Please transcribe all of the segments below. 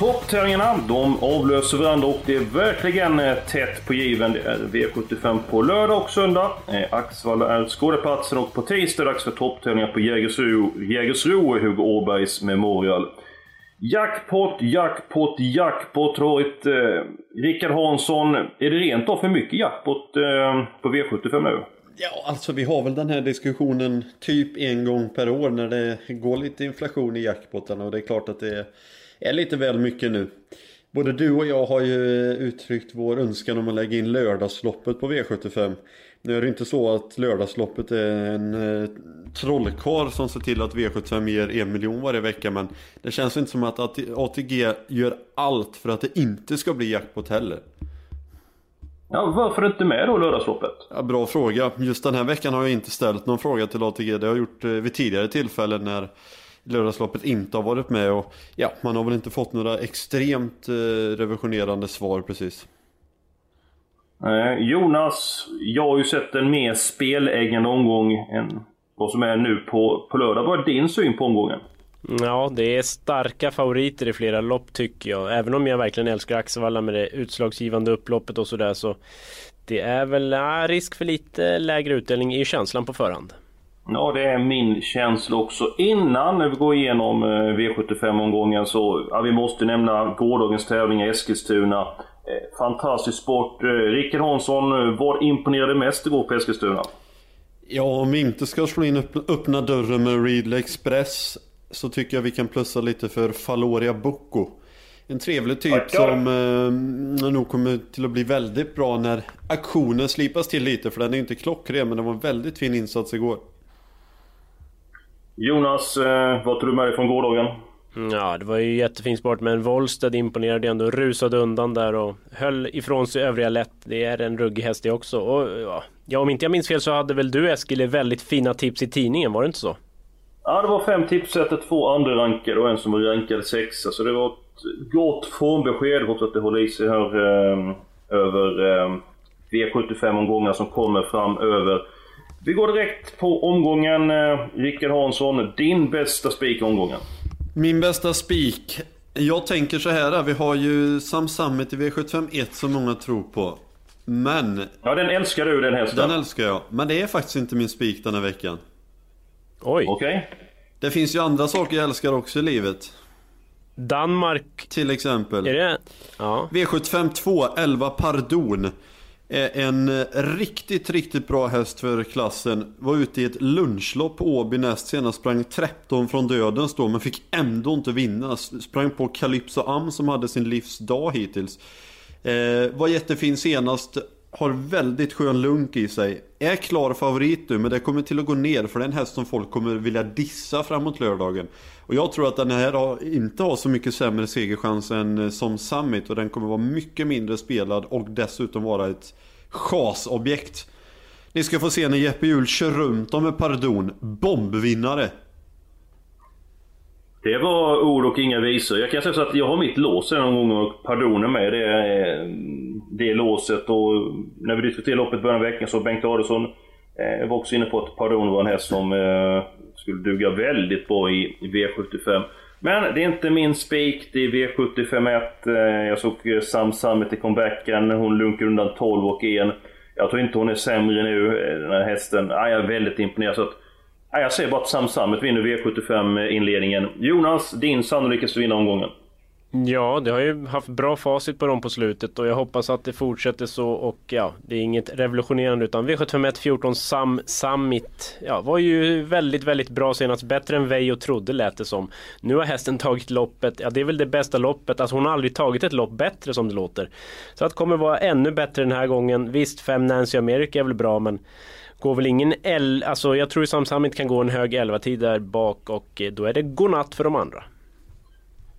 Topptävlingarna, de avlöser varandra och det är verkligen eh, tätt på given. Det är V75 på lördag och söndag. Eh, Axvalla är skådeplatsen och på tisdag är det dags för topptävlingar på Jägersro, Jägersro i Hugo Åbergs Memorial. Jackpot, jackpot, jackpot har varit eh, Rickard Hansson. Är det rent av för mycket jackpot eh, på V75 nu? Ja, alltså vi har väl den här diskussionen typ en gång per år när det går lite inflation i jackpotarna och det är klart att det är lite väl mycket nu. Både du och jag har ju uttryckt vår önskan om att lägga in lördagsloppet på V75. Nu är det inte så att lördagsloppet är en eh, trollkarl som ser till att V75 ger en miljon varje vecka men det känns inte som att ATG gör allt för att det inte ska bli jackpot heller. Ja, varför inte med då lördagsloppet? Ja, bra fråga. Just den här veckan har jag inte ställt någon fråga till ATG. Det har jag gjort eh, vid tidigare tillfällen när lördagsloppet inte har varit med. Och ja, man har väl inte fått några extremt eh, revisionerande svar precis. Eh, Jonas, jag har ju sett en mer speläggande omgång än vad som är nu på, på lördag. Vad är din syn på omgången? Ja, det är starka favoriter i flera lopp tycker jag. Även om jag verkligen älskar Axevalla med det utslagsgivande upploppet och sådär så det är väl ja, risk för lite lägre utdelning i känslan på förhand. Ja, det är min känsla också. Innan vi går igenom eh, V75-omgången så ja, vi måste nämna gårdagens tävling i Eskilstuna. Eh, fantastisk sport. Eh, Rickard Hansson, vad imponerade mest igår på Eskilstuna? Ja, om vi inte ska slå in öppna dörren med Readly Express så tycker jag vi kan plussa lite för Faloria Bocco. En trevlig typ Tackar. som eh, nog kommer till att bli väldigt bra när aktionen slipas till lite för den är inte klockren men det var en väldigt fin insats igår. Jonas, eh, vad tog du med dig från gårdagen? Ja, det var ju jättefin sport men Wollsted imponerade ändå, rusade undan där och höll ifrån sig övriga lätt. Det är en ruggig häst det också. Och, ja, om inte jag minns fel så hade väl du Eskil väldigt fina tips i tidningen, var det inte så? Ja, det var fem tipsrätter, två andra rankade och en som var rankad sexa. Så det var ett gott formbesked. Hoppas att det håller i sig här eh, över eh, V75-omgångar som kommer framöver. Vi går direkt på omgången. Eh, Rickard Hansson, din bästa spik i omgången? Min bästa spik? Jag tänker så här, vi har ju Sam Summit i V75 1 som många tror på. Men... Ja, den älskar du den hästen. Den älskar jag. Men det är faktiskt inte min spik den här veckan. Oj. Okej. Okay. Det finns ju andra saker jag älskar också i livet. Danmark. Till exempel. Är det? Ja. V75 2, 11 Pardon. Eh, en eh, riktigt, riktigt bra häst för klassen. Var ute i ett lunchlopp på Åby näst senast. Sprang 13 från dödens då men fick ändå inte vinna. Sprang på Calypso Am som hade sin livsdag hittills. Eh, var jättefin senast. Har väldigt skön lunk i sig. Är klar favorit nu men det kommer till att gå ner för det är en häst som folk kommer vilja dissa framåt lördagen. Och jag tror att den här har, inte har så mycket sämre segerchans än eh, som Summit och den kommer vara mycket mindre spelad och dessutom vara ett chasobjekt. Ni ska få se när Jeppe Hjul kör runt om med Pardon. Bombvinnare! Det var ord och inga visor. Jag kan säga så att jag har mitt lås någon gång och pardoner med det, eh, det låset. Och när vi diskuterade loppet början av veckan så Bengt Adelsson eh, var också inne på att Pardon var en häst som eh, skulle duga väldigt bra i, i V75. Men det är inte min spik, det är V75 1. Eh, jag såg eh, Sam Summit i comebacken, hon lunkar undan 12 och 1. Jag tror inte hon är sämre nu, eh, den här hästen. jag är väldigt imponerad. Så att, jag säger bara att Sam vinner V75 inledningen. Jonas, din sannolikaste vinna omgången? Ja, det har ju haft bra facit på dem på slutet och jag hoppas att det fortsätter så och ja, det är inget revolutionerande utan V751 14 Sam Summit ja, var ju väldigt, väldigt bra senast. Bättre än Veijo trodde lät det som. Nu har hästen tagit loppet, ja det är väl det bästa loppet, alltså hon har aldrig tagit ett lopp bättre som det låter. Så att kommer vara ännu bättre den här gången. Visst, fem Nancy America är väl bra men går väl ingen L, alltså jag tror Sam Summit kan gå en hög 11-tid där bak och då är det godnatt för de andra.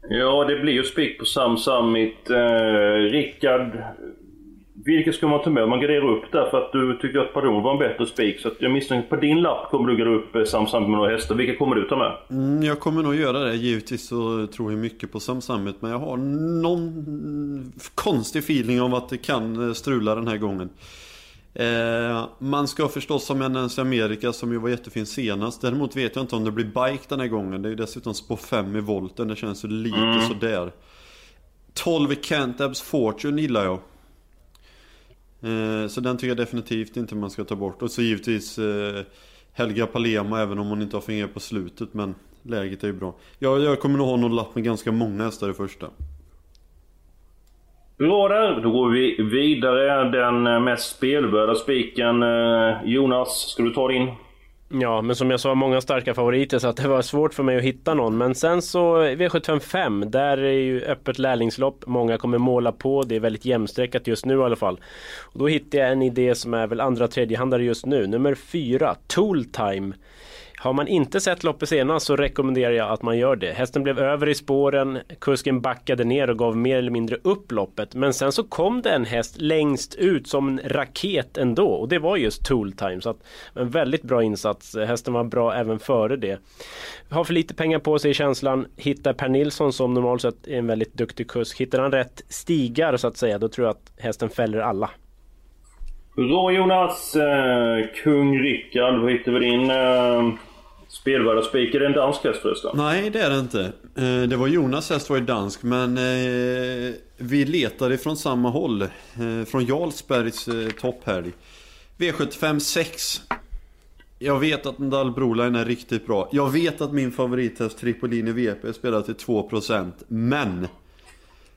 Ja, det blir ju spik på Sam Summit. Eh, Rickard, vilka ska man ta med? Man garderar upp där för att du tycker att Pardon var en bättre spik. Så jag misstänker på din lapp kommer du gardera upp eh, Sam Summit med några hästar. Vilka kommer du ta med? Mm, jag kommer nog göra det. Givetvis så tror jag mycket på Sam Summit. Men jag har någon konstig feeling om att det kan eh, strula den här gången. Eh, man ska förstås ha med Nancy America som ju var jättefin senast. Däremot vet jag inte om det blir bike den här gången. Det är ju dessutom spår 5 i volten. Det känns ju lite mm. sådär. 12 i Cantabs Fortune gillar jag. Eh, så den tycker jag definitivt inte man ska ta bort. Och så givetvis eh, Helga Palema även om hon inte har fungerat på slutet. Men läget är ju bra. Jag, jag kommer nog ha någon lapp med ganska många hästar i första. Bra där, då går vi vidare. Den eh, mest spelvärda spiken. Eh, Jonas, ska du ta din? Ja, men som jag sa, många starka favoriter så att det var svårt för mig att hitta någon. Men sen så V755, där är ju öppet lärlingslopp. Många kommer måla på. Det är väldigt jämnstreckat just nu i alla fall. Och då hittade jag en idé som är väl andra tredjehandare just nu. Nummer 4, Tooltime. Har man inte sett loppet senast så rekommenderar jag att man gör det. Hästen blev över i spåren, kusken backade ner och gav mer eller mindre upp loppet. Men sen så kom det en häst längst ut som en raket ändå och det var just Tool Time. Så att, en väldigt bra insats. Hästen var bra även före det. Har för lite pengar på sig i känslan. Hittar Per Nilsson som normalt sett är en väldigt duktig kusk. Hittar han rätt stigar så att säga då tror jag att hästen fäller alla. Bra Jonas! Eh, Kung Rickard, vad hittar vi din? Eh, Eh... Spelvärda spik, är det en dansk häst förresten? Nej det är det inte. Eh, det var Jonas häst var ju dansk men eh, vi letade från samma håll. Eh, från Jarlsbergs topphelg. V75 6. Jag vet att Ndal Broline är riktigt bra. Jag vet att min favorithäst Tripolini VP spelar till 2% men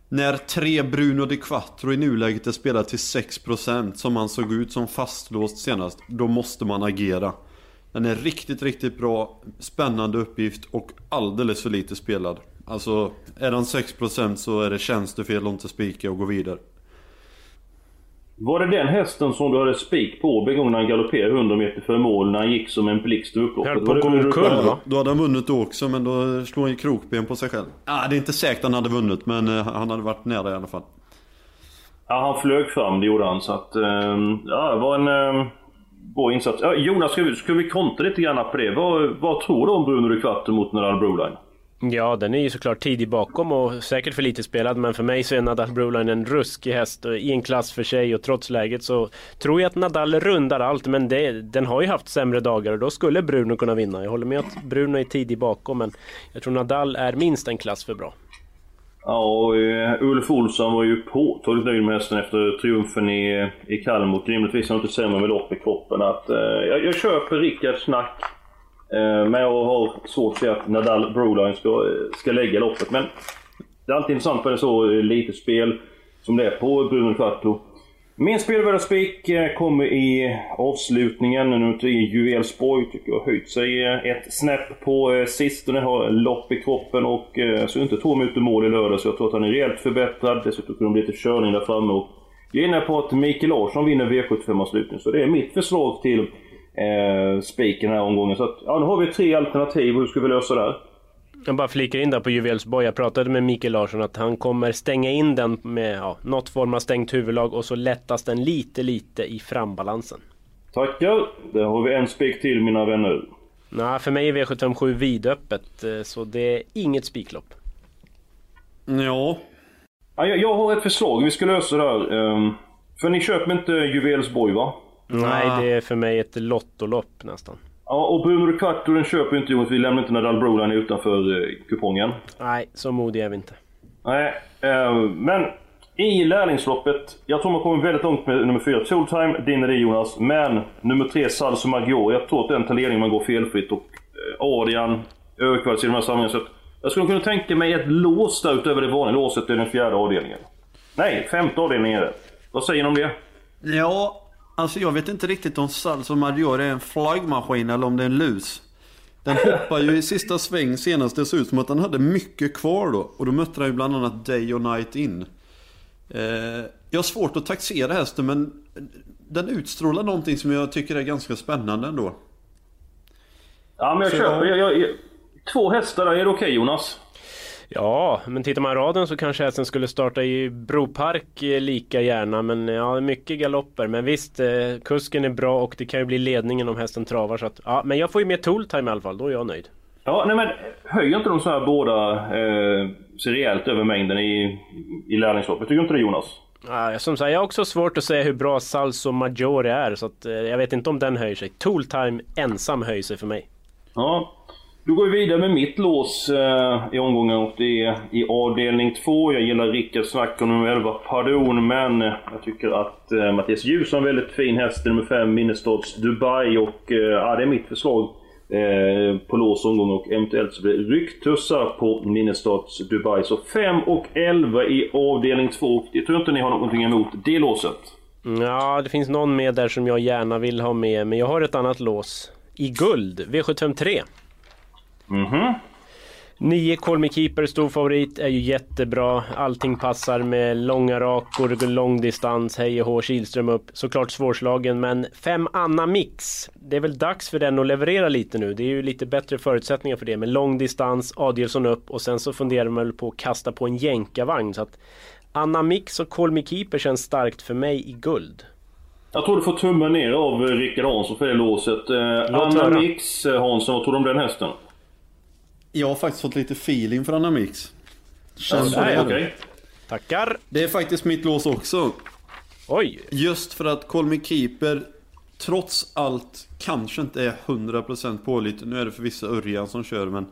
när tre Bruno de Quattro i nuläget är spelat till 6% som han såg ut som fastlåst senast, då måste man agera. Den är riktigt, riktigt bra, spännande uppgift och alldeles för lite spelad. Alltså, är den 6% så är det tjänstefel att inte spika och gå vidare. Var det den hästen som du hade spik på gång när han galopperade 100 meter före mål när han gick som en blixt ur upploppet? Höll på att gå omkull va? Då hade han vunnit då också men då slog han ju krokben på sig själv. Ah, det är inte säkert han hade vunnit men uh, han hade varit nära i alla fall. Ja, han flög fram, det gjorde han. Så att, uh, ja, det var en... Uh bra insats. Jonas, ska vi, ska vi kontra lite grann på det? Vad, vad tror du om Bruno de mot Nadal Broline? Ja, den är ju såklart tidig bakom och säkert för lite spelad. Men för mig så är Nadal Broline en ruskig häst eh, i en klass för sig och trots läget så tror jag att Nadal rundar allt. Men det, den har ju haft sämre dagar och då skulle Bruno kunna vinna. Jag håller med att Bruno är tidig bakom men jag tror Nadal är minst en klass för bra. Ja, och uh, Ulf Olsson var ju påtagligt nöjd med hästen efter triumfen i, i Kalmar. Rimligtvis har han inte sämre med lopp i kroppen. Att, uh, jag, jag köper Rickards snack. Uh, men jag har svårt att se att Nadal Broline ska, ska lägga loppet. Men det är alltid intressant för det är så lite spel som det är på Bruno Quattro. Min spelvärda spik eh, kommer i avslutningen. Nu till Juvelsborg tycker jag har höjt sig eh, ett snäpp på eh, sistone. Har lopp i kroppen och så inte två minuter mål i lördag så jag tror att han är rejält förbättrad. Dessutom kunde det bli lite körning där framme. Och jag är inne på att Mikael Larsson vinner V75-avslutningen. Så det är mitt förslag till eh, spiken den här omgången. Så att, ja, nu har vi tre alternativ. Hur ska vi lösa det här? Jag bara flikar in där på Juvelsborg. Jag pratade med Mikael Larsson att han kommer stänga in den med ja, något form av stängt huvudlag och så lättas den lite, lite i frambalansen. Tackar! Där har vi en spik till mina vänner. Nej, för mig är V757 vidöppet eh, så det är inget spiklopp. Ja. ja jag, jag har ett förslag. Vi ska lösa det här. Um, för ni köper inte Juvelsborg va? Nej, det är för mig ett lottolopp nästan. Ja, och Bruno Ricciardo den köper inte Jonas. Vi lämnar inte Nadal Broline utanför eh, kupongen. Nej, så modiga är vi inte. Nej, eh, men i lärlingsloppet. Jag tror man kommer väldigt långt med nummer 4, Tooltime. Din är det Jonas. Men nummer 3, Salso Maggiore. Jag tror att den tar ledningen man går felfritt. Och eh, Adrian överkvalificerar i de här sammanhangen. Så Jag skulle kunna tänka mig ett lås där utöver det vanliga låset i den fjärde avdelningen. Nej, femte avdelningen är det. Vad säger ni om det? Ja, alltså jag vet inte riktigt om Salso Maggiore är en flaggmaskin eller om det är en lus. Den hoppar ju i sista sväng senast. Det såg ut som att den hade mycket kvar då. Och då mötte den ju bland annat Day och Night In. Eh, jag har svårt att taxera hästen men den utstrålar någonting som jag tycker är ganska spännande ändå. Ja, men jag Så köper. jag- Jag, jag, två hästar är det okej Jonas? Ja, men tittar man i raden så kanske hästen skulle starta i Bropark eh, lika gärna. Men ja, mycket galopper. Men visst, eh, kusken är bra och det kan ju bli ledningen om hästen travar. Så att, ja, men jag får ju med Tooltime i alla fall, då är jag nöjd. Ja, nej men höjer inte de så här båda eh, sig rejält över mängden i, i lärlingsloppet? Tycker du inte det Jonas? Ja, som sagt, jag har också svårt att säga hur bra Salso Maggiore är. Så att, eh, jag vet inte om den höjer sig. Tooltime ensam höjer sig för mig. Ja. Då går vi vidare med mitt lås eh, i omgången och det är i avdelning 2. Jag gillar Rickard Snack om nummer 11 Pardon men eh, jag tycker att eh, Mattias Ljus har en väldigt fin häst i nummer 5 Minnestads Dubai och eh, ja, det är mitt förslag eh, på lås omgång och eventuellt så blir det rycktussar på Minnestads Dubai. Så 5 och 11 i avdelning 2. Jag tror inte ni har någonting emot det låset. Ja, det finns någon med där som jag gärna vill ha med. Men jag har ett annat lås. I guld, V753. Mhm. 9 Call Keeper, stor favorit, är ju jättebra. Allting passar med långa rakor, lång distans, hej och hå, Kihlström upp. Såklart svårslagen, men 5 Anna Mix. Det är väl dags för den att leverera lite nu. Det är ju lite bättre förutsättningar för det med lång distans, Adielsson upp och sen så funderar man väl på att kasta på en jänkarvagn. Så att Anna Mix och Call Keeper känns starkt för mig i guld. Jag tror du får tummen ner av Rickard Hansson för det låset. Eh, Anna. Mix eh, Hansson, vad tror du om den hästen? Jag har faktiskt fått lite feeling för Anna Mix. Känns Ja, det. Tackar! Det är faktiskt mitt lås också. Oj! Just för att Call Me Keeper trots allt kanske inte är 100% pålitlig. Nu är det för vissa Örjan som kör men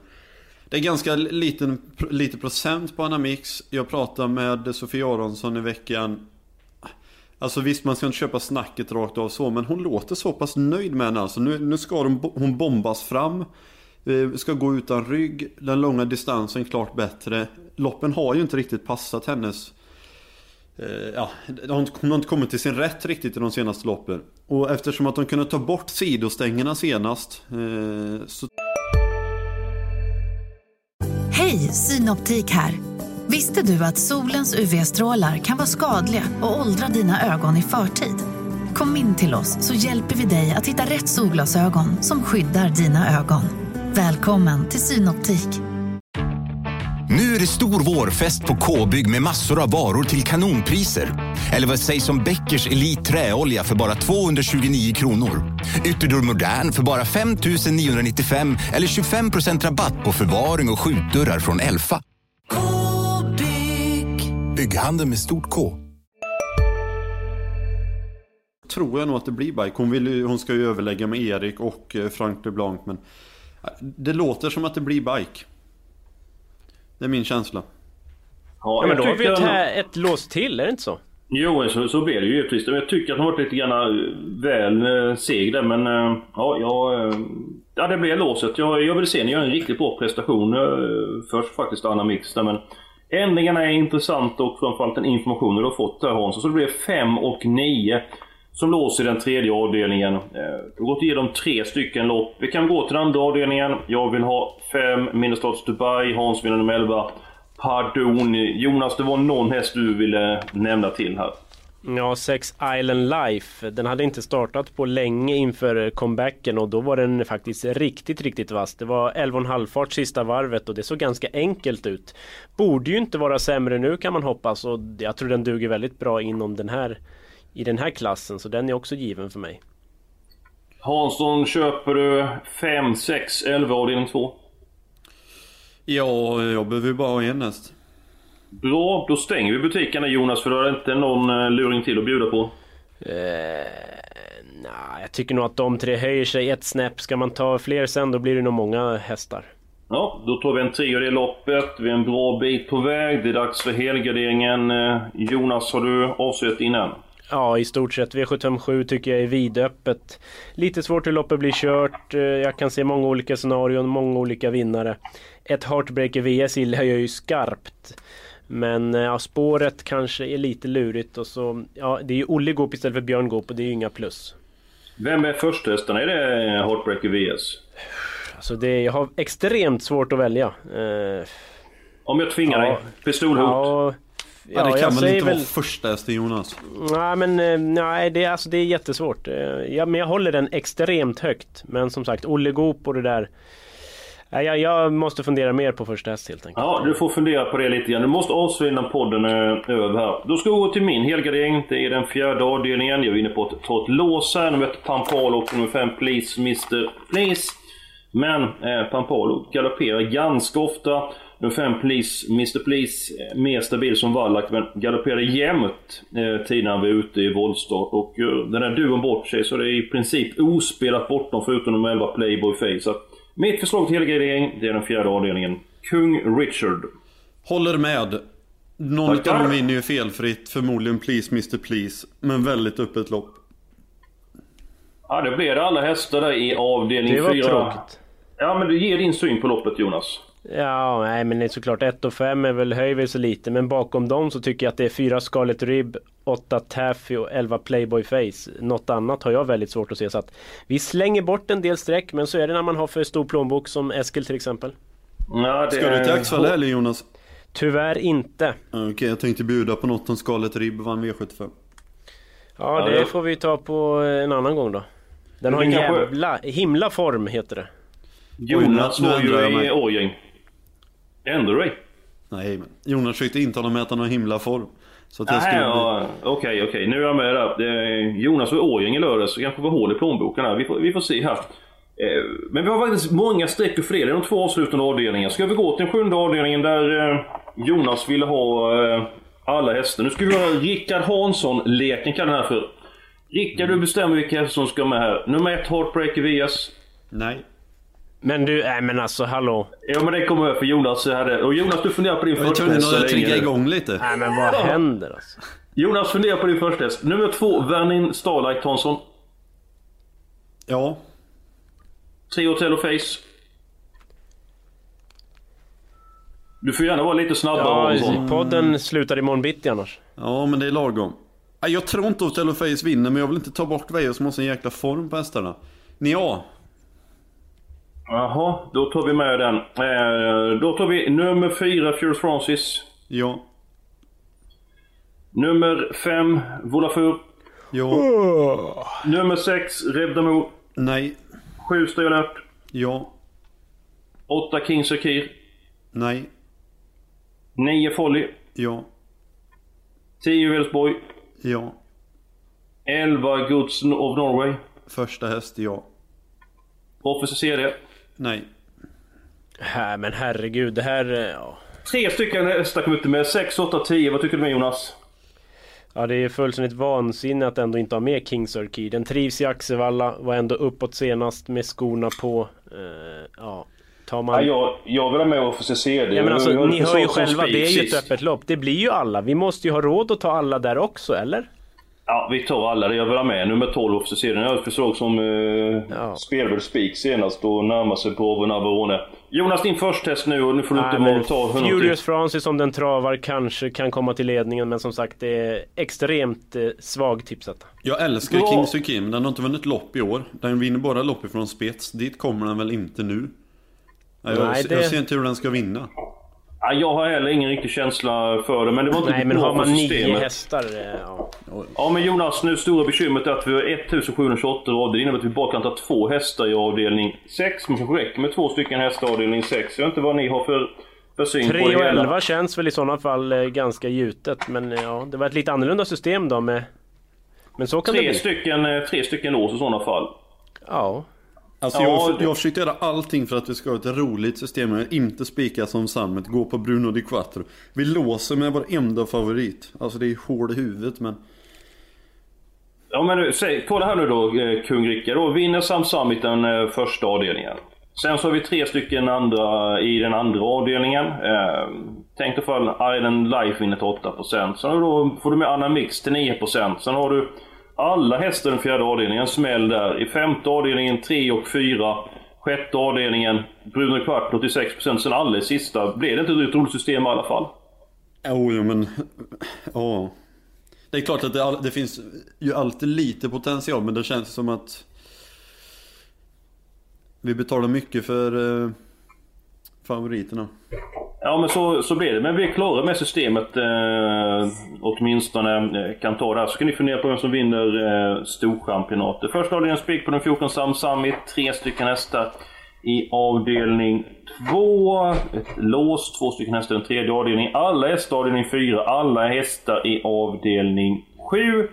det är ganska liten, lite procent på Anamix. Jag pratade med Sofie Aronsson i veckan. Alltså visst man ska inte köpa snacket rakt av så men hon låter så pass nöjd med henne alltså. Nu, nu ska hon bombas fram. Eh, ska gå utan rygg. Den långa distansen klart bättre. Loppen har ju inte riktigt passat hennes eh, ja, hon har inte kommit till sin rätt riktigt i de senaste loppen. Och eftersom att de kunde ta bort sidostängerna senast eh, så Hej, Synoptik här. Visste du att solens UV-strålar kan vara skadliga och åldra dina ögon i förtid? Kom in till oss så hjälper vi dig att hitta rätt solglasögon som skyddar dina ögon. Välkommen till Synoptik. Nu är det stor vårfest på K-bygg med massor av varor till kanonpriser. Eller vad sägs om Bäckers Elite Träolja för bara 229 kronor? Ytterdörr Modern för bara 5 995 eller 25% rabatt på förvaring och skjutdörrar från Elfa. K-bygg. Bygghandeln med stort K. tror jag nog att det blir bike. Hon, vill ju, hon ska ju överlägga med Erik och eh, Frank LeBlanc men det låter som att det blir bike. Det är min känsla. Ja, men då har vi ett, här, ett lås till, är det inte så? Jo, så, så blir det ju givetvis. Men jag tycker att han varit lite grann eh, väl eh, seg där. Men eh, ja, jag, ja, det blir låset. Jag, jag vill se ni gör en riktigt bra prestation först faktiskt, Anna Mix. där, Men ändringarna är intressanta och framförallt den informationen du har fått där Hans. Så det blir 5 och 9 som lås i den tredje avdelningen. Eh, vi har gått igenom tre stycken lopp. Vi kan gå till den andra avdelningen. Jag vill ha 5 Minnestads Dubai, Hans vill ha nummer 11. Pardon. Jonas, det var någon häst du ville nämna till här. Ja, Sex Island Life. Den hade inte startat på länge inför comebacken och då var den faktiskt riktigt, riktigt vass. Det var 11,5 fart sista varvet och det såg ganska enkelt ut. Borde ju inte vara sämre nu kan man hoppas och jag tror den duger väldigt bra inom den här i den här klassen så den är också given för mig. Hansson, köper du 5, 6, 11 avdelning 2? Ja, jag behöver ju bara ha en häst. Bra, då stänger vi butikerna Jonas för är det inte någon eh, luring till att bjuda på. Eh, nej, jag tycker nog att de tre höjer sig ett snäpp. Ska man ta fler sen då blir det nog många hästar. Ja, då tar vi en trio i loppet. Vi är en bra bit på väg. Det är dags för helgarderingen. Eh, Jonas, har du avslutat innan? Ja, i stort sett. V757 tycker jag är vidöppet. Lite svårt hur loppet blir kört. Eh, Jag kan se många olika scenarion, många olika vinnare. ett Heartbreaker VS gillar jag ju skarpt. Men ja, spåret kanske är lite lurigt och så... Ja, det är ju Olle Goop istället för Björn Goop och det är ju inga plus. Vem är första Är det Heartbreaker VS? Alltså det, jag har extremt svårt att välja. Eh, Om jag tvingar dig? Pistolhot? Ja, Ja, det kan väl inte väl... vara första hästen Jonas? Nej men eh, nej, det, alltså, det är jättesvårt. Eh, Ja, men jag håller den extremt högt. Men som sagt, Olle Goop och det där. Nej, Jag, jag måste fundera mer på första häst helt enkelt. Ja, du får fundera på det lite grann. Du måste avslöja innan podden är över här. Då ska vi gå till min helgardering. Det är den fjärde avdelningen. Jag är inne på att ta ett lås här. Nummer 1 Pampalo och nummer 5 Please Mr. Please. Men eh, Pampalo galopperar ganska ofta. Nummer 5 Please Mr. Please eh, mer stabil som Wallach men galopperade jämnt eh, tiden han var ute i voltstart. Och eh, den här duon bort sig så det är i princip ospelat bortom förutom nummer 11 Playboy Face. Så mitt förslag till helgardering, det är den fjärde avdelningen. Kung Richard. Håller med. Någon Tackar. av dem vinner ju felfritt, förmodligen Please Mr Please. Men väldigt öppet lopp. Ja, det det alla hästar där i avdelning Det var 4. tråkigt. Ja, men du ger din syn på loppet Jonas. Ja, nej men det är såklart 1 och 5 är väl höjer väl så lite. Men bakom dem så tycker jag att det är 4 Scarlet Rib, 8 Taffy och 11 Playboy Face. Något annat har jag väldigt svårt att se. Så att vi slänger bort en del streck, men så är det när man har för stor plånbok som Eskil till exempel. Ja, det Ska du till Axevalla eller Jonas? Tyvärr inte. Okej, jag tänkte bjuda på något om Scarlet Ribb vann V75. Ja, Ja, det jag- får vi ta på en annan gång då. Den har en jävla himla form heter det. Jonas nu var ju i Årjäng. Ändrar du dig? Nej, men Jonas försökte intala mig att han har himla form. Så att jag skulle... ja, okej, okej. Nu är jag med där. Jonas var i Årjäng i lördags, så kanske var hål i plånboken här. Vi får, vi får se här. Eh, Men vi har faktiskt många streck och fler. Det är de två avslutande avdelningarna. Ska vi gå till den sjunde avdelningen där eh, Jonas ville ha eh, alla hästar. Nu ska vi ha Rickard Hansson-leken kallar den här för. Rickard, du bestämmer vilka hästar som ska med här. Nummer ett, Heartbreaker VS. Nej. Men du, nej men alltså hallå. Ja men det kommer över för Jonas hade... Och Jonas du funderar på din Jag första häst så att trigga igång lite. Nej men vad händer alltså? Jonas funderar på din första häst. Nummer två, Vernin Starlight Hansson. Ja. Tre Hotel och Face. Du får gärna vara lite snabbare Ja, podden slutar imorgon bitti annars. Ja, men det är lagom. Jag tror inte att Face vinner, men jag vill inte ta bort Vejo som har sån jäkla form på hästarna. Ja. Jaha, då tar vi med den. Eh, då tar vi nummer fyra, Furious Francis. Ja. Nummer fem, Volafur. Ja. Nummer sex, Reb Damour. Nej. Sju, Stay Alert. Ja. Åtta, King Sakir. Nej. Nio, Folly. Ja. Tio, Welsborg. Ja. Elva, Goods of Norway. Första häst, ja. Officer CD. Nej. Här, men herregud, det här... eh, Ja. Tre stycken hästar kom ut med 6, 8, 10. Vad tycker du med Jonas? Ja det är fullständigt vansinne att ändå inte ha med Kings Key. Den trivs i Axevalla, var ändå uppåt senast med skorna på. Eh, ja, tar man... Ja, jag, jag vill ha med Officer CD. Ja, men alltså, ni hör ju själva, det är ju ett öppet lopp. Det blir ju alla. Vi måste ju ha råd att ta alla där också, eller? Ja, vi tar alla. Jag vill ha med nummer 12 Officer CD. Jag förslag som eh, Ja. spelade Speak senast och närmar sig på Navarone. Jonas, din första test nu och nu får du Nej, inte ta 100 Furious Francis om den travar kanske kan komma till ledningen men som sagt det är extremt eh, svag tipsetta. Jag älskar Ja. King Sukim. Den har inte vunnit lopp i år. Den vinner bara lopp ifrån spets. Dit kommer den väl inte nu. Nej, jag, Nej, det- jag ser inte hur den ska vinna. Ja, jag har heller ingen riktig känsla för det, men det var inte Nej men har man för nio systemet. hästar, eh, ja. Ja men Jonas, nu stora bekymret är att vi har 1728 rader. Det innebär att vi bara kan ta två hästar i avdelning 6. Men kanske räcker med två stycken hästar i avdelning 6. Jag vet inte vad ni har för, för syn på 3 det och hela. 11 känns väl i sådana fall eh, ganska gjutet men eh, ja, det var ett lite annorlunda system då med... Men så kan det Tre bli. stycken, tre stycken lås i sådana fall. Ja. Alltså Ja, jag, jag har försökt göra allting för att vi ska ha ett roligt system. Inte spika som Sammet, gå på Bruno di Quattro. Vi låser med varenda favorit. Alltså det är hål i huvudet men... Ja men nu, säg, kolla här nu då eh, kung Rickard. Då vinner Sam Summit den eh, första avdelningen. Sen så har vi tre stycken andra i den andra avdelningen. Eh, tänk dig fall Island Life vinner till 8%. Sen då, får du med Anna Mix till 9%. Sen har du alla hästar i den fjärde avdelningen, smäll där. I femte avdelningen 3 och 4. Sjätte avdelningen, Bruno Kvart 86%. Sen alldeles sista blev det inte ett roligt system i alla fall. Jo, jo men... Ja. Det är klart att det, det, finns ju alltid lite potential men det känns som att... Vi betalar mycket för eh, favoriterna. Ja men så, så blir det. Men vi är klara med systemet eh, åtminstone. Eh, kan ta det här. Så kan ni fundera på vem som vinner eh, Storchampionatet. Första avdelningen spik på den 14 Sam Tre stycken hästar i avdelning 2. Ett lås, två stycken hästar i den tredje avdelningen. Alla hästar i avdelning 4. Alla hästar i avdelning 7.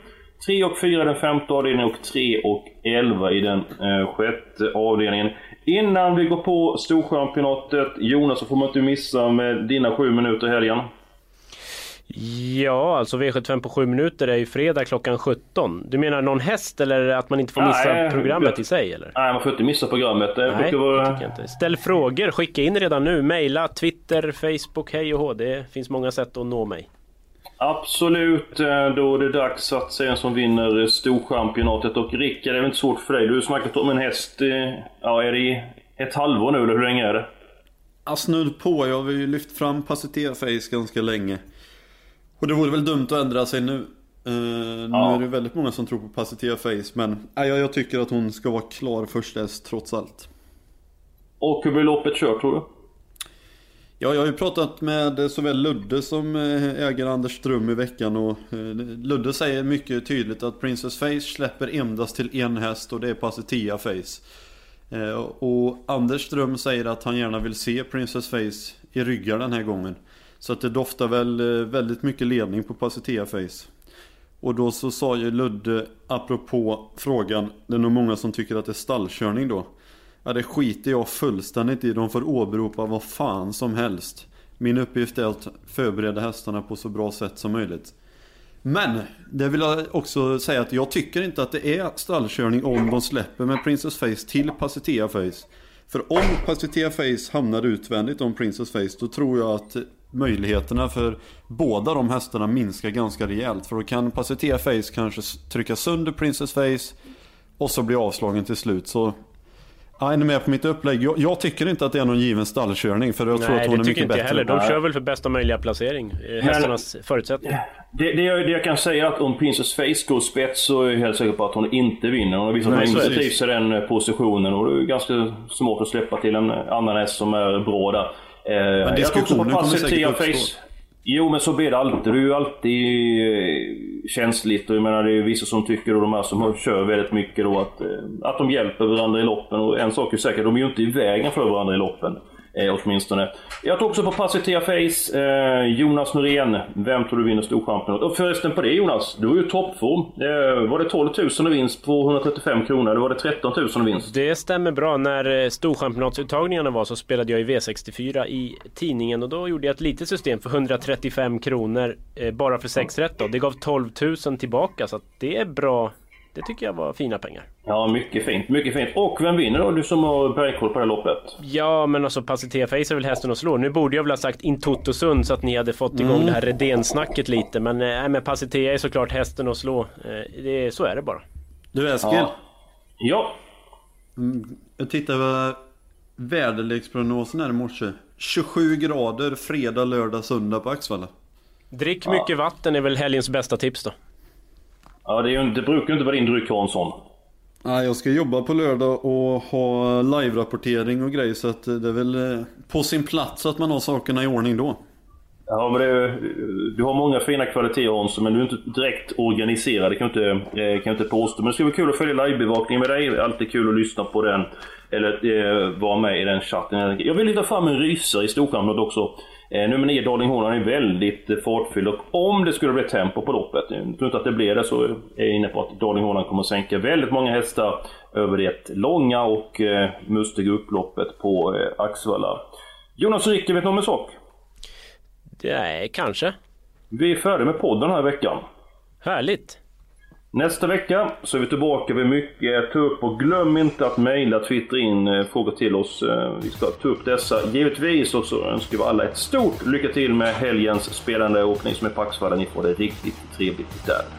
3 och 4 i den femte avdelningen och 3 och 11 i den eh, sjätte avdelningen. Innan vi går på Storchampionatet, Jonas, så får man inte missa med dina sju minuter i helgen. Ja, alltså V75 på sju minuter är ju fredag klockan 17. Du menar någon häst eller att man inte får missa nej, programmet jag, i sig? Eller? Nej, man får inte missa programmet. Det nej, jag inte. Ställ frågor, skicka in redan nu. Maila, Twitter, Facebook, hej och hå. Det finns många sätt att nå mig. Absolut, eh, då är det dags att se vem som vinner Storchampionatet. Och Rickard, det är väl inte svårt för dig? Du har snackat om en häst, ja är det ett halvår nu eller hur länge är det? Ja, snudd på. Jag har ju lyft fram Pacitea Face ganska länge. Och det vore väl dumt att ändra sig nu. Uh, ja. Nu är det väldigt många som tror på Pacitea Face, men jag, jag tycker att hon ska vara klar först häst trots allt. Och hur blir loppet kört tror du? Ja, jag har ju pratat med såväl Ludde som ägare äger Anders Ström i veckan och eh, Ludde säger mycket tydligt att Princess Face släpper endast till en häst och det är Pacitia Face. Eh, och Anders Ström säger att han gärna vill se Princess Face i ryggar den här gången. Så att det doftar väl väldigt mycket ledning på Pacitia Face. Och då så sa ju Ludde, apropå frågan, det är nog många som tycker att det är stallkörning då. Ja, det skiter jag fullständigt i. De får åberopa vad fan som helst. Min uppgift är att förbereda hästarna på så bra sätt som möjligt. Men, det vill jag också säga att jag tycker inte att det är stallkörning om de släpper med Princess Face till Pasitea Face. För om Pasitea Face hamnar utvändigt om Princess Face då tror jag att möjligheterna för båda de hästarna minskar ganska rejält. För då kan Pasitea Face kanske trycka sönder Princess Face och så blir avslagen till slut. Så Ja, är ni med på mitt upplägg? Jag, jag, tycker inte att det är någon given stallkörning för jag tror Nej, att hon är mycket bättre. Nej, det tycker inte jag heller. De kör väl för bästa möjliga placering. Eh, hästarnas Men, förutsättningar. Det, det, jag, det, jag, kan säga är att om Princess Face går spets så är jag helt säker på att hon inte vinner. Hon har visat inte trivs i den eh, positionen och det är ganska svårt att släppa till en annan häst som är bra där. Eh, Men diskussionen kommer säkert uppstå. Jo men så blir det alltid. Det är ju alltid eh, känsligt och jag menar det är vissa som tycker och de här som kör väldigt mycket då att, eh, att de hjälper varandra i loppen och en sak är säker, de är ju inte i vägen för varandra i loppen. Eh, åtminstone. Jag tror också på Pacitea Face. Eh, Jonas Norén. Vem tror du vinner Storchampionatet? Och förresten på det Jonas, du är ju toppform. Eh, var det 12 000 i vinst på 135 kronor eller var det 13 000 i vinst? Det stämmer bra. När eh, Storchampionatsuttagningarna var så spelade jag i V64 i tidningen och då gjorde jag ett litet system för 135 kronor eh, bara för 6 rätt. Då. Det gav 12 000 tillbaka så det är bra det tycker jag var fina pengar. Ja, mycket fint. Mycket fint. Och vem vinner då? Du som har bergkoll på det här loppet. Ja, men alltså Pacitea Face är väl hästen att slå. Nu borde jag väl ha sagt Intotosund så att ni hade fått igång mm. det här Redén-snacket lite. Men, äh, men Pacitea är såklart hästen att slå. Eh, det, så är det bara. Du Eskil. Ja. ja. Mm, jag tittade på väderleksprognosen här i morse. 27 grader fredag, lördag, söndag på Axvalla. Drick mycket ja. vatten är väl helgens bästa tips då. Ja, det, är ju, det brukar inte vara din dryck Hansson. Nej, jag ska jobba på lördag och ha live-rapportering och grejer så att det är väl eh, på sin plats att man har sakerna i ordning då. Ja, men det, du har många fina kvaliteter Hansson, men du är inte direkt organiserad, det kan jag inte, eh, kan jag inte påstå. Men det ska vara kul att följa livebevakningen med dig, alltid kul att lyssna på den. Eller eh, vara med i den chatten. Jag vill lyfta fram en rysare i Storhamn också. Eh, nummer 9 Darling Hornan är väldigt eh, fartfylld och om det skulle bli tempo på loppet, jag tror inte att det blir det, så är jag inne på att Darling Hornan kommer att sänka väldigt många hästar över det långa och eh, mustiga upploppet på eh, Axevalla. Jonas Rikke, vet du om en sak? Nej, kanske. Vi är färdiga med podden den här veckan. Härligt! Nästa vecka så är vi tillbaka med mycket ta upp och glöm inte att mejla, twittra in eh, frågor till oss. Eh, vi ska ta upp dessa givetvis och så önskar vi alla ett stort lycka till med helgens spelande och ni som är på Axvalla, ni får det riktigt trevligt där.